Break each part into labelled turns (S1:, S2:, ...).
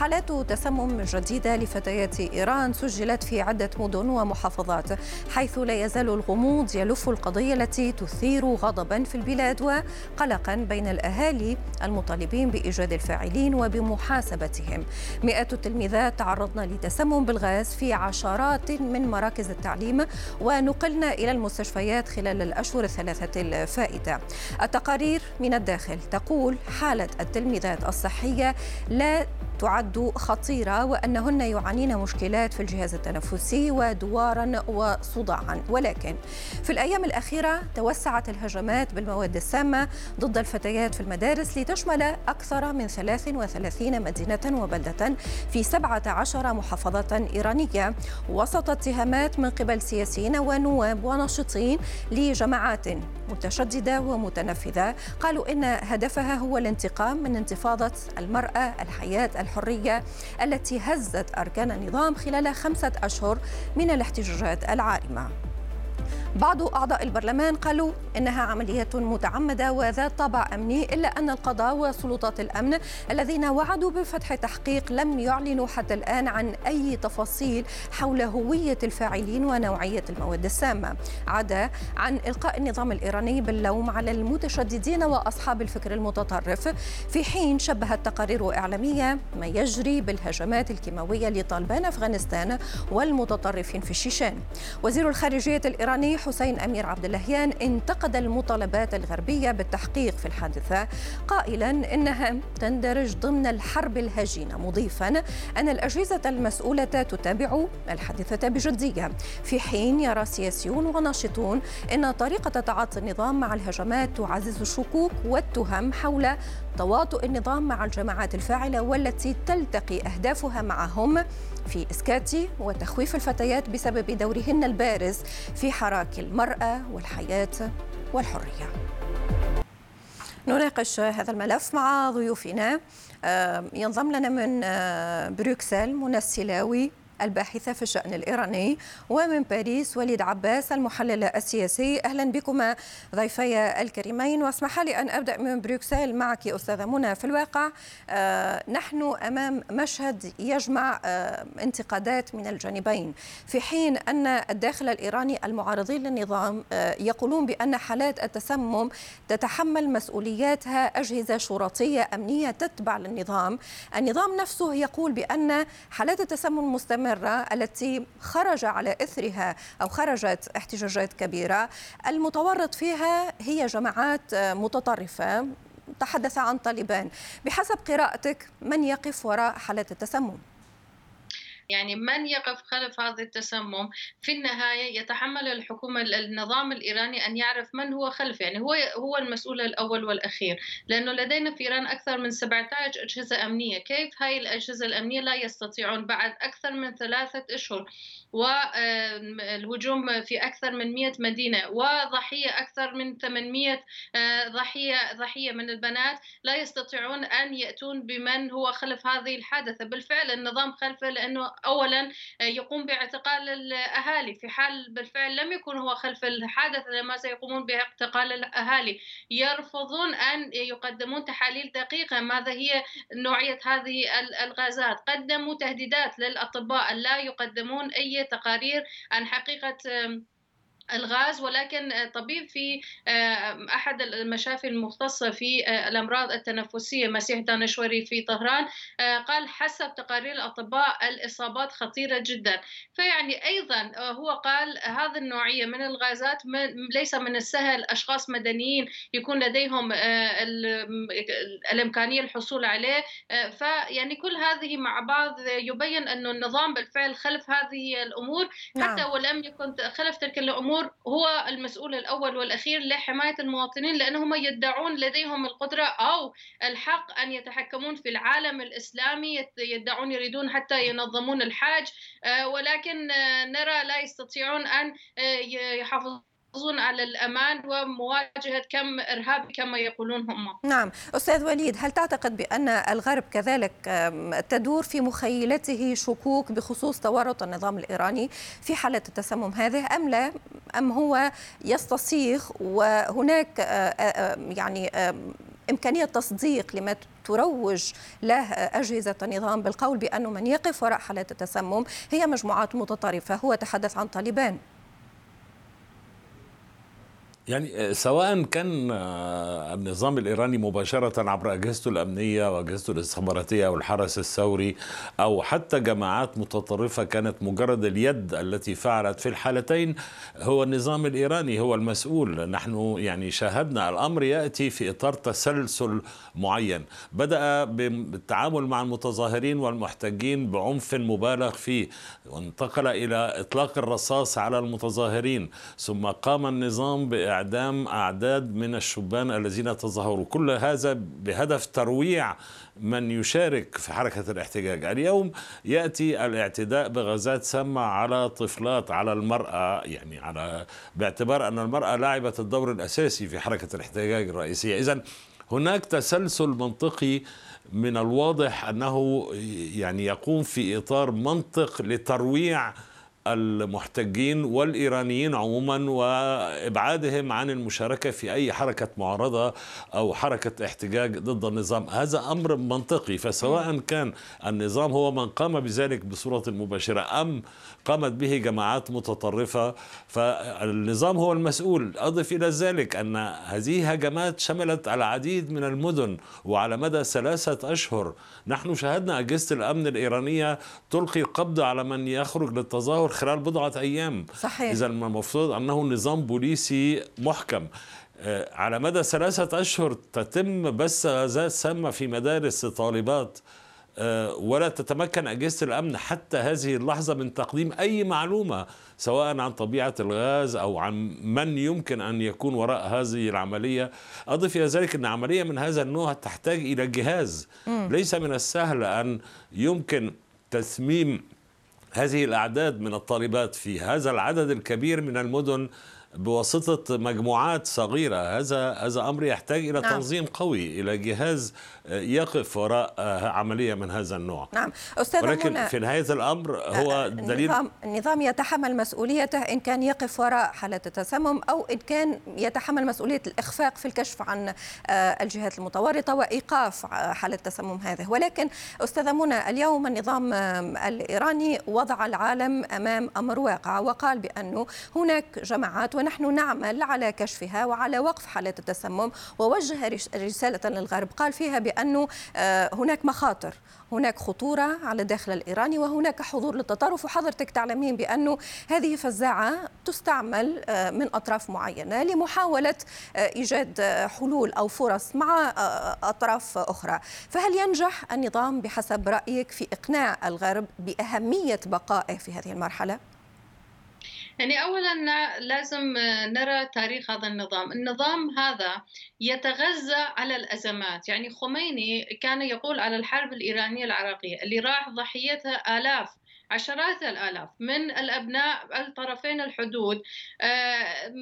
S1: حالات تسمم جديدة لفتيات إيران سجلت في عدة مدن ومحافظات حيث لا يزال الغموض يلف القضية التي تثير غضبا في البلاد وقلقا بين الأهالي المطالبين بإيجاد الفاعلين وبمحاسبتهم. مئات التلميذات تعرضن لتسمم بالغاز في عشرات من مراكز التعليم ونقلن إلى المستشفيات خلال الأشهر الثلاثة الفائتة. التقارير من الداخل تقول حالة التلميذات الصحية لا تعد خطيرة وأنهن يعانين مشكلات في الجهاز التنفسي ودوارا وصداعا. ولكن في الأيام الأخيرة توسعت الهجمات بالمواد السامة ضد الفتيات في المدارس لتشمل أكثر من 33 مدينة وبلدة في 17 محافظة إيرانية. وسط اتهامات من قبل سياسيين ونواب وناشطين لجماعات متشددة ومتنفذة قالوا إن هدفها هو الانتقام من انتفاضة المرأة الحياة الحرية التي هزت أركان النظام خلال خمسة أشهر من الاحتجاجات العارمة. بعض أعضاء البرلمان قالوا إنها عملية متعمدة وذات طابع أمني إلا أن القضاء وسلطات الأمن الذين وعدوا بفتح تحقيق لم يعلنوا حتى الآن عن أي تفاصيل حول هوية الفاعلين ونوعية المواد السامة. عدا عن إلقاء النظام الإيراني باللوم على المتشددين وأصحاب الفكر المتطرف. في حين شبهت تقارير إعلامية ما يجري بالهجمات الكيماوية لطالبان أفغانستان والمتطرفين في الشيشان. وزير الخارجية الإيراني حسين أمير عبد اللهيان انتقد المطالبات الغربية بالتحقيق في الحادثة قائلا إنها تندرج ضمن الحرب الهجينة مضيفا أن الأجهزة المسؤولة تتابع الحادثة بجدية. في حين يرى سياسيون وناشطون أن طريقة تعاطي النظام مع الهجمات تعزز الشكوك والتهم حول تواطؤ النظام مع الجماعات الفاعلة والتي تلتقي أهدافها معهم في إسكات وتخويف الفتيات بسبب دورهن البارز في حراك المرأة والحياة والحرية. نناقش هذا الملف مع ضيوفنا. ينضم لنا من بروكسل منى السلاوي. الباحثة في الشأن الإيراني ومن باريس وليد عباس المحلل السياسي. أهلا بكما ضيفي الكريمين. وأسمح لي أن أبدأ من بروكسل. معك أستاذة منى في الواقع. آه نحن أمام مشهد يجمع آه انتقادات من الجانبين في حين أن الداخل الإيراني المعارضين للنظام آه يقولون بأن حالات التسمم تتحمل مسؤولياتها أجهزة شرطية أمنية تتبع للنظام. النظام نفسه يقول بأن حالات التسمم مستمرة المستمرة التي خرج على إثرها أو خرجت احتجاجات كبيرة المتورط فيها هي جماعات متطرفة تحدث عن طالبان بحسب قراءتك من يقف وراء حالات التسمم؟
S2: يعني من يقف خلف هذا التسمم؟ في النهاية يتحمل الحكومة النظام الإيراني أن يعرف من هو خلف يعني هو هو المسؤول الأول والأخير. لأنه لدينا في إيران أكثر من 17 أجهزة أمنية. كيف هاي الأجهزة الأمنية لا يستطيعون بعد أكثر من ثلاثة أشهر؟ والهجوم في أكثر من 100 مدينة. وضحية أكثر من 800 ضحية ضحية من البنات لا يستطيعون أن يأتون بمن هو خلف هذه الحادثة. بالفعل النظام خلفه لأنه اولا يقوم باعتقال الأهالي في حال بالفعل لم يكن هو خلف الحادث لما سيقومون باعتقال الأهالي. يرفضون أن يقدمون تحاليل دقيقة ماذا هي نوعية هذه الغازات. قدموا تهديدات للأطباء لا يقدمون أي تقارير عن حقيقة الغاز ولكن طبيب في أحد المشافي المختصة في الأمراض التنفسية مسيح دانشوري في طهران قال حسب تقارير الأطباء الإصابات خطيرة جدا. فيعني أيضا هو قال هذه النوعية من الغازات ليس من السهل أشخاص مدنيين يكون لديهم الإمكانية الحصول عليه فيعني كل هذه مع بعض يبين أنه النظام بالفعل خلف هذه الأمور حتى ولم يكن خلف تلك الأمور الأمور هو المسؤول الأول والأخير لحماية المواطنين لأنهم يدعون لديهم القدرة أو الحق أن يتحكمون في العالم الإسلامي يدعون يريدون حتى ينظمون الحاج ولكن نرى لا يستطيعون أن يحافظون يحافظون على الأمان ومواجهة كم إرهابي كما يقولون هم.
S1: نعم. أستاذ وليد هل تعتقد بأن الغرب كذلك تدور في مخيلته شكوك بخصوص تورط النظام الإيراني في حالة التسمم هذه أم لا؟ أم هو يستصيغ وهناك يعني إمكانية تصديق لما تروج له أجهزة النظام بالقول بأن من يقف وراء حالات التسمم هي مجموعات متطرفة. هو تحدث عن طالبان.
S3: يعني آه، سواء كان آه، النظام الإيراني مباشرة عبر أجهزته الأمنية وأجهزته الاستخباراتية والحرس الثوري أو حتى جماعات متطرفة كانت مجرد اليد التي فعلت في الحالتين هو النظام الإيراني هو المسؤول. نحن يعني شاهدنا الأمر يأتي في إطار تسلسل معين. بدأ بالتعامل مع المتظاهرين والمحتجين بعنف مبالغ فيه. وانتقل إلى إطلاق الرصاص على المتظاهرين. ثم قام النظام إعدام أعداد من الشبان الذين تظاهروا. كل هذا بهدف ترويع من يشارك في حركة الاحتجاج. اليوم يأتي الاعتداء بغازات سامة على طفلات على المرأة يعني على باعتبار أن المرأة لعبت الدور الأساسي في حركة الاحتجاج الرئيسية. إذا هناك تسلسل منطقي من الواضح أنه يعني يقوم في إطار منطق لترويع المحتجين والإيرانيين عموما وإبعادهم عن المشاركة في أي حركة معارضة أو حركة احتجاج ضد النظام. هذا أمر منطقي فسواء كان النظام هو من قام بذلك بصورة مباشرة أم قامت به جماعات متطرفة فالنظام هو المسؤول. أضف إلى ذلك أن هذه هجمات شملت العديد من المدن وعلى مدى ثلاثة أشهر نحن شاهدنا أجهزة الأمن الإيرانية تلقي القبض على من يخرج للتظاهر خلال بضعة أيام.
S1: صحيح.
S3: إذا المفروض أنه نظام بوليسي محكم. آه، على مدى ثلاثة أشهر تتم بث غازات سامة في مدارس طالبات. آه، ولا تتمكن أجهزة الأمن حتى هذه اللحظة من تقديم أي معلومة سواء عن طبيعة الغاز أو عن من يمكن أن يكون وراء هذه العملية. أضف إلى ذلك أن عملية من هذا النوع تحتاج إلى جهاز. ليس من السهل أن يمكن تثميم هذه الأعداد من الطالبات في هذا العدد الكبير من المدن بواسطة مجموعات صغيرة هذا هذا أمر يحتاج إلى نعم. تنظيم قوي إلى جهاز يقف وراء عملية من هذا النوع.
S1: نعم. أستاذ
S3: ولكن في نهاية الأمر هو دليل
S1: النظام, النظام يتحمل مسؤوليته إن كان يقف وراء حالة التسمم أو إن كان يتحمل مسؤولية الإخفاق في الكشف عن الجهات المتورطة وإيقاف حالة التسمم هذه. ولكن أستاذ منى اليوم النظام الإيراني وضع العالم أمام أمر واقع وقال بأنه هناك جماعات ونحن نعمل على كشفها وعلى وقف حالة التسمم ووجه رسالة للغرب. قال فيها بأنه آه، هناك مخاطر هناك خطورة على الداخل الإيراني وهناك حضور للتطرف وحضرتك تعلمين بأنه هذه فزاعة تستعمل آه، من أطراف معينة لمحاولة آه، إيجاد حلول أو فرص مع أطراف أخرى فهل ينجح النظام بحسب رأيك في إقناع الغرب بأهمية بقائه في هذه المرحلة؟
S2: يعني اولا لازم نرى تاريخ هذا النظام، النظام هذا يتغذى على الأزمات، يعني خميني كان يقول على الحرب الإيرانية العراقية اللي راح ضحيتها آلاف عشرات الآلاف من الأبناء الطرفين الحدود. آه،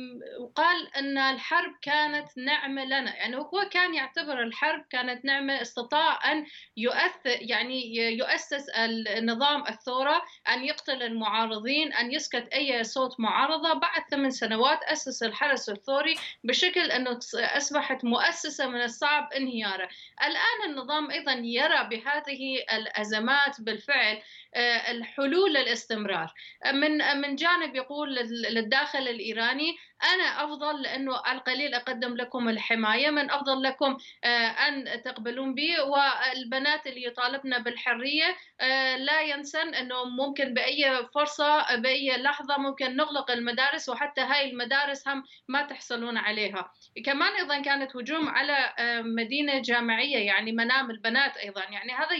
S2: وقال أن الحرب كانت نعمة لنا. يعني هو كان يعتبر الحرب كانت نعمة استطاع أن يؤثر يعني يؤسس النظام الثورة أن يقتل المعارضين أن يسكت أي صوت معارضة. بعد ثمان سنوات أسس الحرس الثوري بشكل أنه أصبحت مؤسسة من الصعب انهياره. الآن النظام أيضا يرى بهذه الأزمات بالفعل. آه، الحلول للاستمرار. من من جانب يقول للداخل الإيراني أنا أفضل لأنه القليل أقدم لكم الحماية من أفضل لكم آه، أن تقبلون بي والبنات اللي يطالبن بالحرية آه، لا ينسن أنه ممكن بأي فرصة بأي لحظة ممكن نغلق المدارس وحتى هاي المدارس هم ما تحصلون عليها. كمان أيضا كانت هجوم على مدينة جامعية يعني منام البنات أيضا. يعني هذا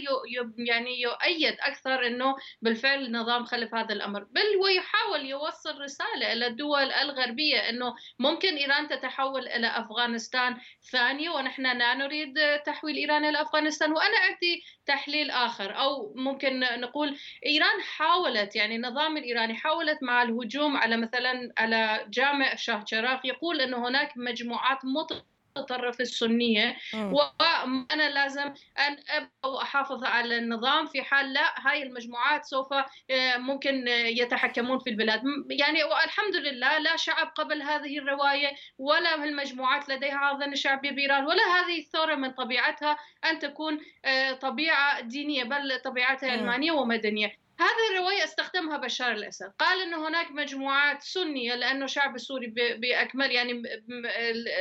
S2: يعني يؤيد أكثر أنه انه بالفعل النظام خلف هذا الأمر. بل ويحاول يوصل رسالة إلى الدول الغربية انه ممكن إيران تتحول إلى أفغانستان ثانية ونحن لا نريد تحويل إيران إلى أفغانستان. وأنا عندي تحليل آخر أو ممكن نقول إيران حاولت يعني النظام الإيراني حاولت مع الهجوم على مثلا على جامع شاه يقول إنه هناك مجموعات مطلقة المتطرف السنية. وأنا لازم أن أبقى وأحافظ على النظام في حال لا هاي المجموعات سوف آه، ممكن يتحكمون في البلاد. يعني والحمد لله لا شعب قبل هذه الرواية ولا المجموعات لديها عاضنه شعبيه بايران ولا هذه الثورة من طبيعتها أن تكون آه، طبيعة دينية بل طبيعتها علمانية ومدنية. هذه الرواية استخدمها بشار الأسد قال أنه هناك مجموعات سنية لأنه الشعب السوري بأكمل يعني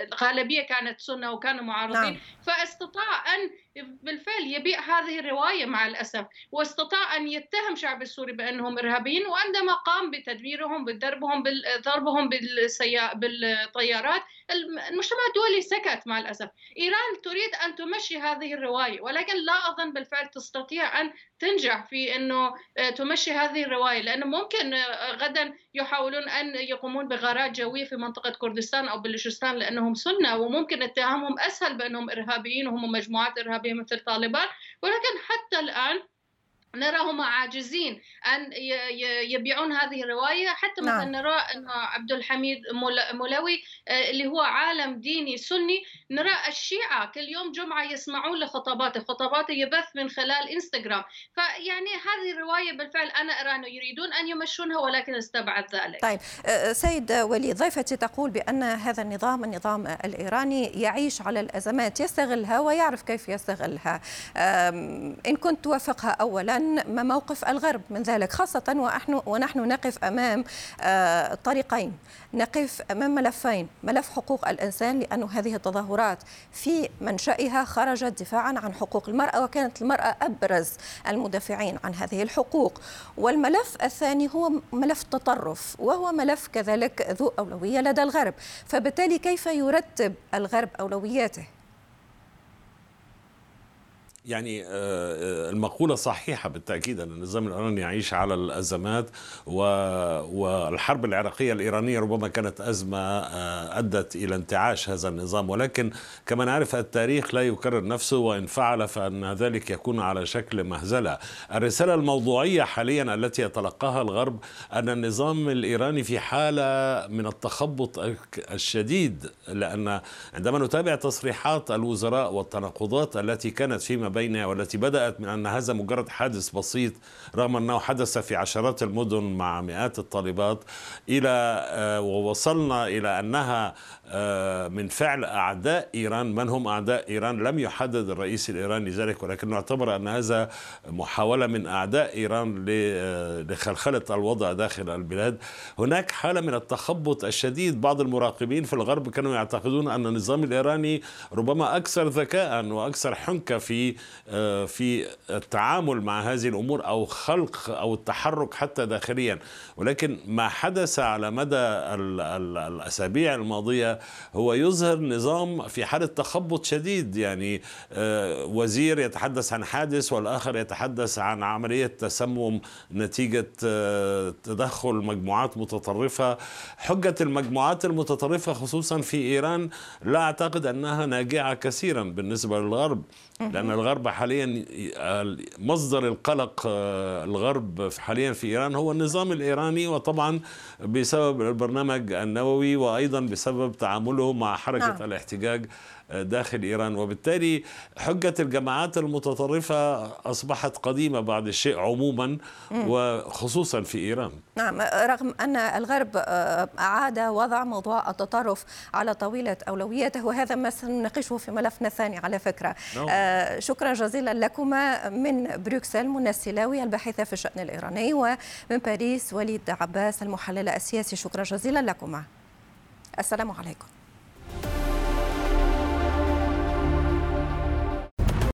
S2: الغالبية كانت سنة وكانوا معارضين نعم. فاستطاع أن بالفعل يبيع هذه الرواية مع الأسف واستطاع أن يتهم شعب السوري بأنهم إرهابيين وعندما قام بتدميرهم بضربهم ضربهم بالطيارات المجتمع الدولي سكت مع الأسف. إيران تريد أن تمشي هذه الرواية ولكن لا أظن بالفعل تستطيع أن تنجح في أنه آه، تمشي هذه الرواية لأنه ممكن آه، غدا يحاولون أن يقومون بغارات جوية في منطقة كردستان أو بلوشستان لأنهم سنة وممكن اتهامهم أسهل بأنهم إرهابيين وهم مجموعات إرهابية مثل طالبان ولكن حتى الآن نراهم عاجزين أن يبيعون هذه الرواية حتى نعم. مثلا نرى إن عبد الحميد مولوي آه، اللي هو عالم ديني سني نرى الشيعة كل يوم جمعة يسمعون لخطاباته خطاباته يبث من خلال إنستغرام. فيعني هذه الرواية بالفعل أنا أرى أنه يريدون أن يمشونها ولكن استبعد ذلك.
S1: طيب آه، سيد ولي ضيفتي تقول بأن هذا النظام النظام الإيراني يعيش على الأزمات يستغلها ويعرف كيف يستغلها. إن كنت توافقها اولا ما موقف الغرب من ذلك خاصة ونحن, ونحن نقف أمام آه، طريقين. نقف أمام ملفين. ملف حقوق الإنسان لأن هذه التظاهرات في منشأها خرجت دفاعا عن حقوق المرأة وكانت المرأة أبرز المدافعين عن هذه الحقوق. والملف الثاني هو ملف التطرف وهو ملف كذلك ذو أولوية لدى الغرب. فبالتالي كيف يرتب الغرب أولوياته؟
S3: يعني آه، آه، المقولة صحيحة بالتأكيد أن النظام الإيراني يعيش على الأزمات والحرب العراقية الإيرانية ربما كانت أزمة آه، أدت إلى انتعاش هذا النظام. ولكن كما نعرف التاريخ لا يكرر نفسه وإن فعل فأن ذلك يكون على شكل مهزلة. الرسالة الموضوعية حاليا التي يتلقاها الغرب أن النظام الإيراني في حالة من التخبط الشديد لأن عندما نتابع تصريحات الوزراء والتناقضات التي كانت فيما بينها والتي بدأت من أن هذا مجرد حادث بسيط رغم أنه حدث في عشرات المدن مع مئات الطالبات إلى آه، ووصلنا إلى أنها آه، من فعل أعداء إيران. من هم أعداء إيران؟ لم يحدد الرئيس الإيراني ذلك ولكنه اعتبر أن هذا محاولة من أعداء إيران آه، لخلخلة الوضع داخل البلاد. هناك حالة من التخبط الشديد. بعض المراقبين في الغرب كانوا يعتقدون أن النظام الإيراني ربما أكثر ذكاء وأكثر حنكة في في التعامل مع هذه الأمور أو خلق أو التحرك حتى داخليا. ولكن ما حدث على مدى الأسابيع الماضية هو يظهر نظام في حالة تخبط شديد. يعني آه، وزير يتحدث عن حادث والآخر يتحدث عن عملية تسمم نتيجة آه، تدخل مجموعات متطرفة. حجة المجموعات المتطرفة خصوصا في إيران لا أعتقد أنها ناجعة كثيرا بالنسبة للغرب لأن الغرب حاليا مصدر القلق آه، الغرب حاليا في إيران هو النظام الإيراني وطبعا بسبب البرنامج النووي وأيضا بسبب تعامله مع حركة نعم. الاحتجاج داخل إيران. وبالتالي حجة الجماعات المتطرفة أصبحت قديمة بعد الشيء عموما وخصوصا في إيران.
S1: نعم رغم أن الغرب آه، أعاد وضع موضوع التطرف على طاولة أولوياته وهذا ما سنناقشه في ملفنا الثاني على فكرة. نعم. آه شكرا جزيلا لكما من بروكسل منى السلاوي الباحثة في الشأن الإيراني ومن باريس وليد عباس المحلل السياسي. شكرا جزيلا لكما. السلام عليكم.